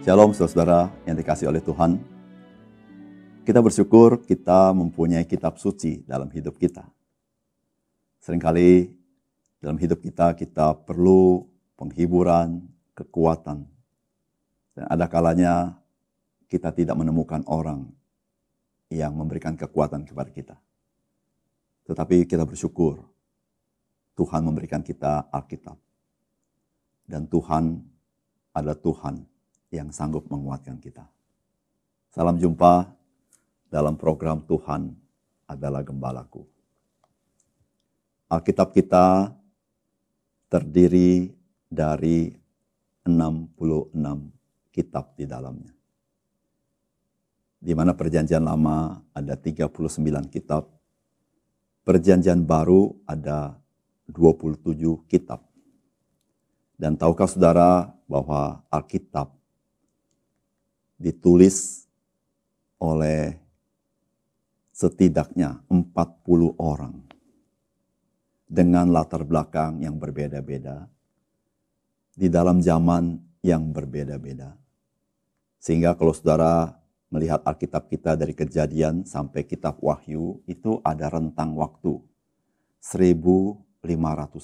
Shalom saudara yang dikasih oleh Tuhan. Kita bersyukur kita mempunyai kitab suci dalam hidup kita. Seringkali dalam hidup kita kita perlu penghiburan, kekuatan. Dan ada kalanya kita tidak menemukan orang yang memberikan kekuatan kepada kita. Tetapi kita bersyukur Tuhan memberikan kita Alkitab. Dan Tuhan adalah Tuhan yang sanggup menguatkan kita. Salam jumpa dalam program Tuhan adalah Gembalaku. Alkitab kita terdiri dari 66 kitab di dalamnya. Di mana perjanjian lama ada 39 kitab, perjanjian baru ada 27 kitab. Dan tahukah saudara bahwa Alkitab ditulis oleh setidaknya 40 orang dengan latar belakang yang berbeda-beda di dalam zaman yang berbeda-beda. Sehingga kalau saudara melihat Alkitab kita dari kejadian sampai kitab Wahyu itu ada rentang waktu 1500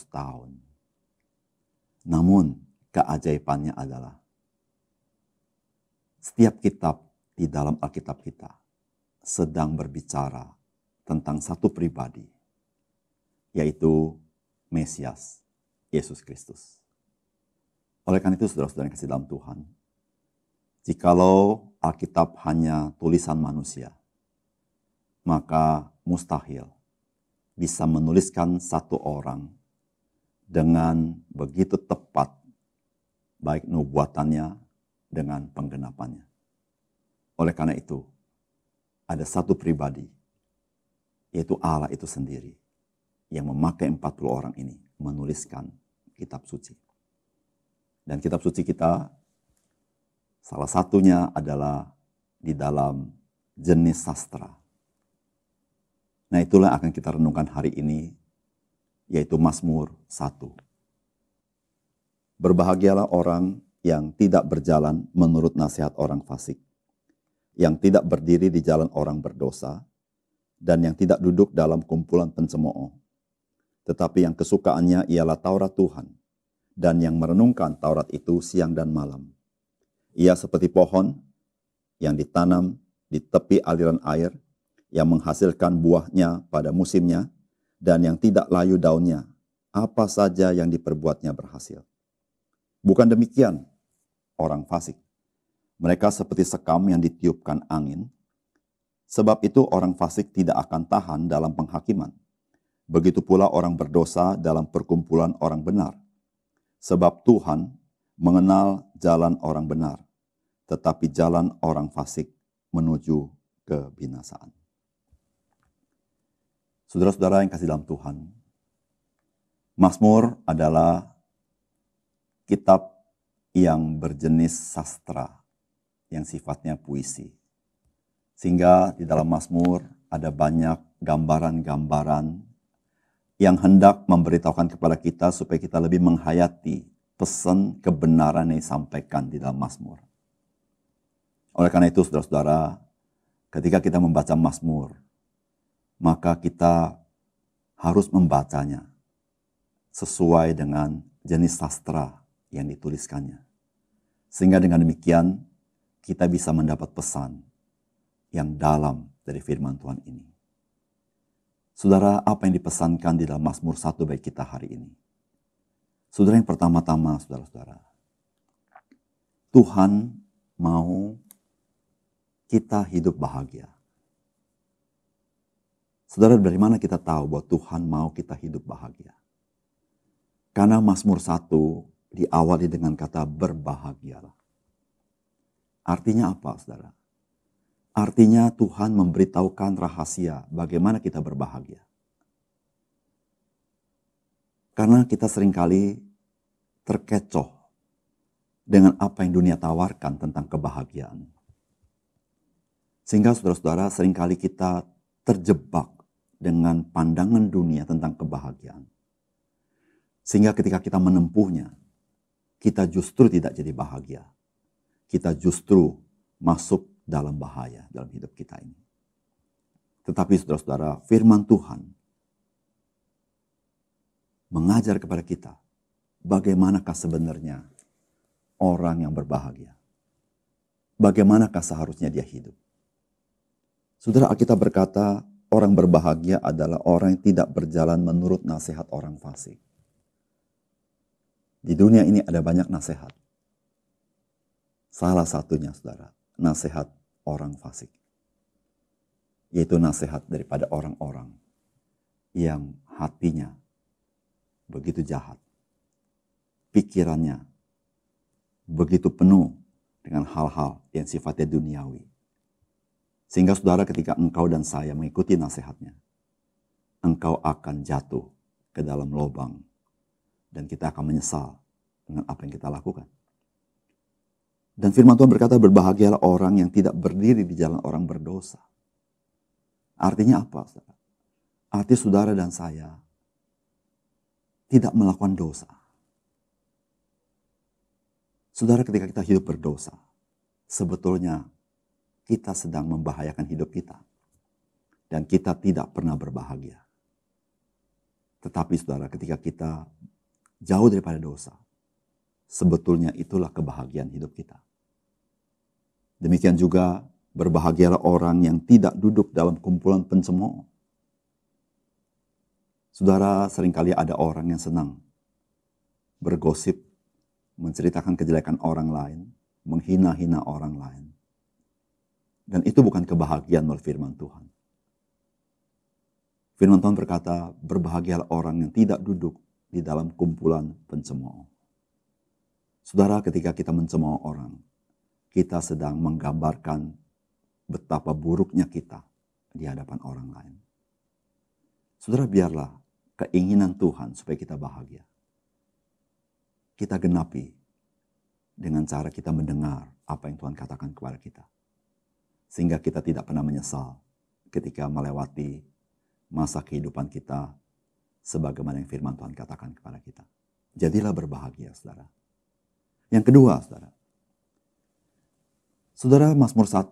tahun. Namun keajaibannya adalah setiap kitab di dalam Alkitab kita sedang berbicara tentang satu pribadi, yaitu Mesias, Yesus Kristus. Oleh karena itu, saudara-saudara yang kasih dalam Tuhan, jikalau Alkitab hanya tulisan manusia, maka mustahil bisa menuliskan satu orang dengan begitu tepat, baik nubuatannya dengan penggenapannya. Oleh karena itu, ada satu pribadi, yaitu Allah itu sendiri, yang memakai 40 orang ini menuliskan kitab suci. Dan kitab suci kita, salah satunya adalah di dalam jenis sastra. Nah itulah akan kita renungkan hari ini, yaitu Mazmur 1. Berbahagialah orang yang tidak berjalan menurut nasihat orang fasik, yang tidak berdiri di jalan orang berdosa, dan yang tidak duduk dalam kumpulan pencemooh. Tetapi yang kesukaannya ialah Taurat Tuhan, dan yang merenungkan Taurat itu siang dan malam. Ia seperti pohon yang ditanam di tepi aliran air, yang menghasilkan buahnya pada musimnya, dan yang tidak layu daunnya, apa saja yang diperbuatnya berhasil. Bukan demikian orang fasik. Mereka seperti sekam yang ditiupkan angin. Sebab itu orang fasik tidak akan tahan dalam penghakiman. Begitu pula orang berdosa dalam perkumpulan orang benar. Sebab Tuhan mengenal jalan orang benar, tetapi jalan orang fasik menuju kebinasaan. Saudara-saudara yang kasih dalam Tuhan, Mazmur adalah kitab yang berjenis sastra, yang sifatnya puisi. Sehingga di dalam Mazmur ada banyak gambaran-gambaran yang hendak memberitahukan kepada kita supaya kita lebih menghayati pesan kebenaran yang disampaikan di dalam Mazmur. Oleh karena itu, saudara-saudara, ketika kita membaca Mazmur, maka kita harus membacanya sesuai dengan jenis sastra yang dituliskannya. Sehingga dengan demikian kita bisa mendapat pesan yang dalam dari firman Tuhan ini. Saudara, apa yang dipesankan di dalam Mazmur 1 baik kita hari ini? Saudara yang pertama-tama, saudara-saudara. Tuhan mau kita hidup bahagia. Saudara, dari mana kita tahu bahwa Tuhan mau kita hidup bahagia? Karena Mazmur 1 diawali dengan kata berbahagialah. Artinya apa, saudara? Artinya Tuhan memberitahukan rahasia bagaimana kita berbahagia. Karena kita sering kali terkecoh dengan apa yang dunia tawarkan tentang kebahagiaan. Sehingga saudara-saudara sering kali kita terjebak dengan pandangan dunia tentang kebahagiaan. Sehingga ketika kita menempuhnya, kita justru tidak jadi bahagia. kita justru masuk dalam bahaya dalam hidup kita ini. Tetapi saudara-saudara, firman Tuhan mengajar kepada kita bagaimanakah sebenarnya orang yang berbahagia. Bagaimanakah seharusnya dia hidup? Saudara Alkitab berkata, orang berbahagia adalah orang yang tidak berjalan menurut nasihat orang fasik. Di dunia ini ada banyak nasihat. Salah satunya, saudara, nasihat orang fasik. Yaitu nasihat daripada orang-orang yang hatinya begitu jahat. Pikirannya begitu penuh dengan hal-hal yang sifatnya duniawi. Sehingga saudara ketika engkau dan saya mengikuti nasihatnya, engkau akan jatuh ke dalam lubang dan kita akan menyesal dengan apa yang kita lakukan. Dan firman Tuhan berkata, berbahagialah orang yang tidak berdiri di jalan orang berdosa. Artinya apa? Saudara? Arti saudara dan saya tidak melakukan dosa. Saudara ketika kita hidup berdosa, sebetulnya kita sedang membahayakan hidup kita. Dan kita tidak pernah berbahagia. Tetapi saudara ketika kita jauh daripada dosa, sebetulnya itulah kebahagiaan hidup kita. Demikian juga berbahagialah orang yang tidak duduk dalam kumpulan pencemooh. Saudara, sering kali ada orang yang senang bergosip, menceritakan kejelekan orang lain, menghina-hina orang lain. Dan itu bukan kebahagiaan menurut firman Tuhan. Firman Tuhan berkata, berbahagialah orang yang tidak duduk di dalam kumpulan pencemooh. Saudara, ketika kita mencemooh orang, kita sedang menggambarkan betapa buruknya kita di hadapan orang lain. Saudara, biarlah keinginan Tuhan supaya kita bahagia. Kita genapi dengan cara kita mendengar apa yang Tuhan katakan kepada kita. Sehingga kita tidak pernah menyesal ketika melewati masa kehidupan kita sebagaimana yang firman Tuhan katakan kepada kita. Jadilah berbahagia, saudara. Yang kedua, saudara. Saudara Mazmur 1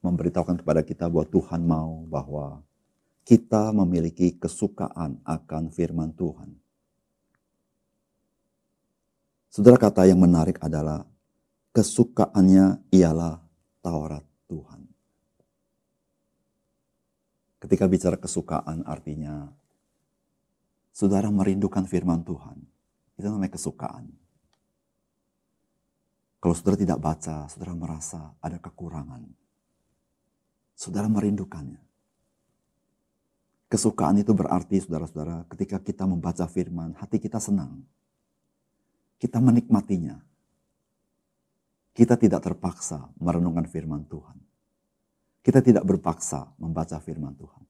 memberitahukan kepada kita bahwa Tuhan mau bahwa kita memiliki kesukaan akan firman Tuhan. Saudara kata yang menarik adalah kesukaannya ialah Taurat Tuhan. Ketika bicara kesukaan artinya saudara merindukan firman Tuhan. Itu namanya kesukaan. Kalau saudara tidak baca, saudara merasa ada kekurangan. Saudara merindukannya. Kesukaan itu berarti saudara-saudara ketika kita membaca firman, hati kita senang. Kita menikmatinya. Kita tidak terpaksa merenungkan firman Tuhan. Kita tidak berpaksa membaca firman Tuhan.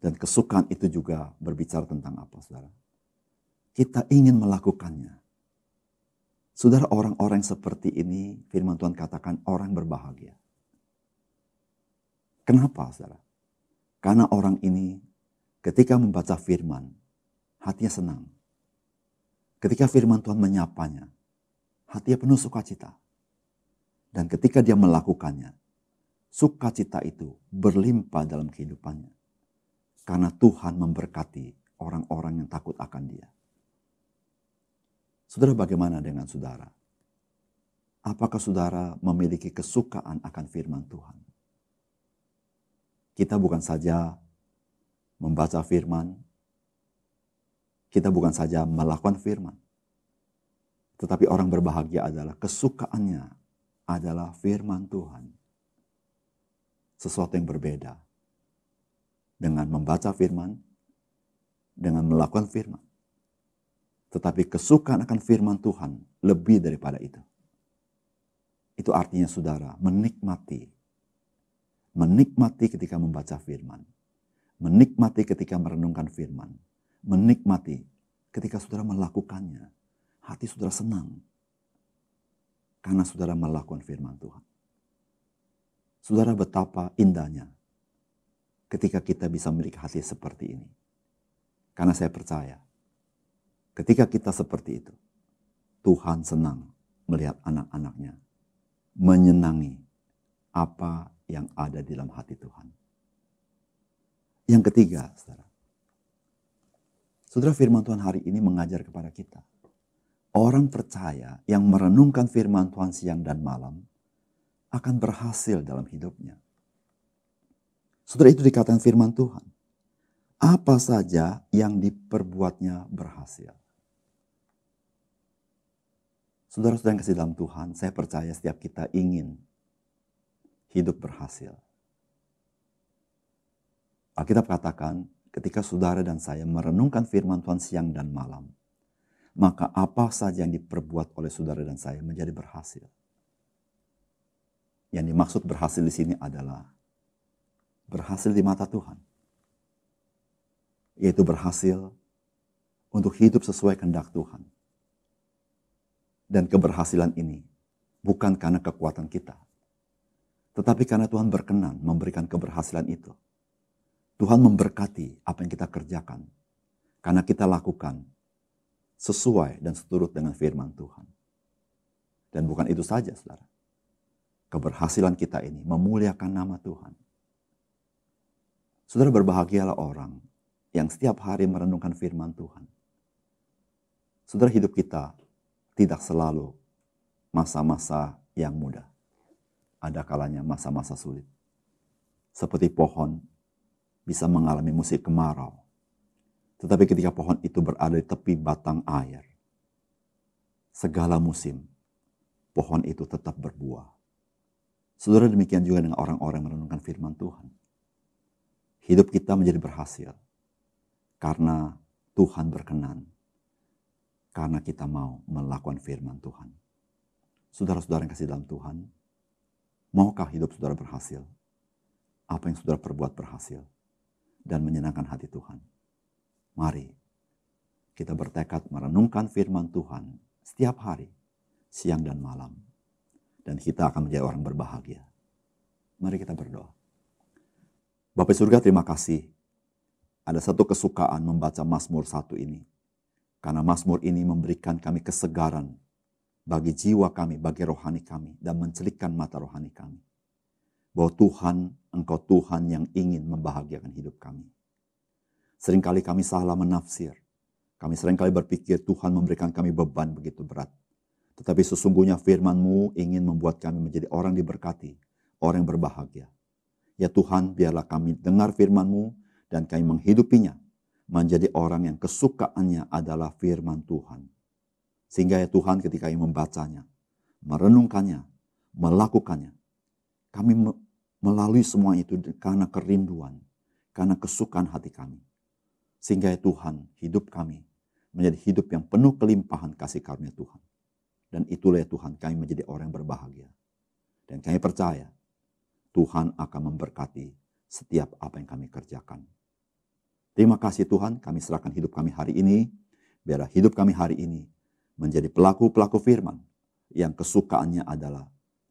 Dan kesukaan itu juga berbicara tentang apa, saudara? Kita ingin melakukannya. Saudara, orang-orang seperti ini, firman Tuhan katakan orang berbahagia. Kenapa, saudara? Karena orang ini ketika membaca firman, hatinya senang. Ketika firman Tuhan menyapanya, hatinya penuh sukacita. Dan ketika dia melakukannya, sukacita itu berlimpah dalam kehidupannya. Karena Tuhan memberkati orang-orang yang takut akan dia. Saudara bagaimana dengan saudara? Apakah saudara memiliki kesukaan akan firman Tuhan? Kita bukan saja membaca firman, kita bukan saja melakukan firman, tetapi orang berbahagia adalah kesukaannya adalah firman Tuhan. Sesuatu yang berbeda dengan membaca firman, dengan melakukan firman. Tetapi kesukaan akan firman Tuhan lebih daripada itu. Itu artinya saudara menikmati. Menikmati ketika membaca firman. Menikmati ketika merenungkan firman. Menikmati ketika saudara melakukannya hati saudara senang. Karena saudara melakukan firman Tuhan. Saudara betapa indahnya ketika kita bisa memiliki hati seperti ini. Karena saya percaya, ketika kita seperti itu, Tuhan senang melihat anak-anaknya menyenangi apa yang ada di dalam hati Tuhan. Yang ketiga, saudara. Saudara firman Tuhan hari ini mengajar kepada kita. Orang percaya yang merenungkan firman Tuhan siang dan malam akan berhasil dalam hidupnya. Saudara itu dikatakan firman Tuhan. Apa saja yang diperbuatnya berhasil. Saudara-saudara yang kasih dalam Tuhan, saya percaya setiap kita ingin hidup berhasil. Alkitab katakan, ketika saudara dan saya merenungkan firman Tuhan siang dan malam, maka apa saja yang diperbuat oleh saudara dan saya menjadi berhasil. Yang dimaksud berhasil di sini adalah berhasil di mata Tuhan. Yaitu berhasil untuk hidup sesuai kehendak Tuhan dan keberhasilan ini bukan karena kekuatan kita, tetapi karena Tuhan berkenan memberikan keberhasilan itu. Tuhan memberkati apa yang kita kerjakan karena kita lakukan sesuai dan seturut dengan firman Tuhan. Dan bukan itu saja, saudara. Keberhasilan kita ini memuliakan nama Tuhan. Saudara berbahagialah orang yang setiap hari merenungkan firman Tuhan. Saudara hidup kita tidak selalu masa-masa yang mudah. Ada kalanya masa-masa sulit. Seperti pohon bisa mengalami musim kemarau. Tetapi ketika pohon itu berada di tepi batang air, segala musim pohon itu tetap berbuah. Saudara demikian juga dengan orang-orang yang merenungkan firman Tuhan. Hidup kita menjadi berhasil karena Tuhan berkenan karena kita mau melakukan firman Tuhan. Saudara-saudara yang kasih dalam Tuhan, maukah hidup saudara berhasil? Apa yang saudara perbuat berhasil dan menyenangkan hati Tuhan? Mari kita bertekad merenungkan firman Tuhan setiap hari, siang dan malam. Dan kita akan menjadi orang berbahagia. Mari kita berdoa. Bapak surga terima kasih. Ada satu kesukaan membaca Mazmur satu ini karena Mazmur ini memberikan kami kesegaran bagi jiwa kami, bagi rohani kami, dan mencelikkan mata rohani kami. Bahwa Tuhan, Engkau Tuhan yang ingin membahagiakan hidup kami. Seringkali kami salah menafsir. Kami sering kali berpikir Tuhan memberikan kami beban begitu berat. Tetapi sesungguhnya firman-Mu ingin membuat kami menjadi orang diberkati, orang yang berbahagia. Ya Tuhan, biarlah kami dengar firman-Mu dan kami menghidupinya menjadi orang yang kesukaannya adalah firman Tuhan. Sehingga ya Tuhan ketika yang membacanya, merenungkannya, melakukannya, kami melalui semua itu karena kerinduan, karena kesukaan hati kami. Sehingga ya Tuhan, hidup kami menjadi hidup yang penuh kelimpahan kasih karunia Tuhan. Dan itulah ya Tuhan kami menjadi orang yang berbahagia. Dan kami percaya Tuhan akan memberkati setiap apa yang kami kerjakan. Terima kasih Tuhan, kami serahkan hidup kami hari ini. Biarlah hidup kami hari ini menjadi pelaku-pelaku firman yang kesukaannya adalah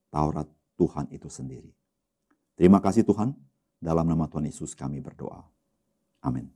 Taurat Tuhan itu sendiri. Terima kasih Tuhan, dalam nama Tuhan Yesus kami berdoa. Amin.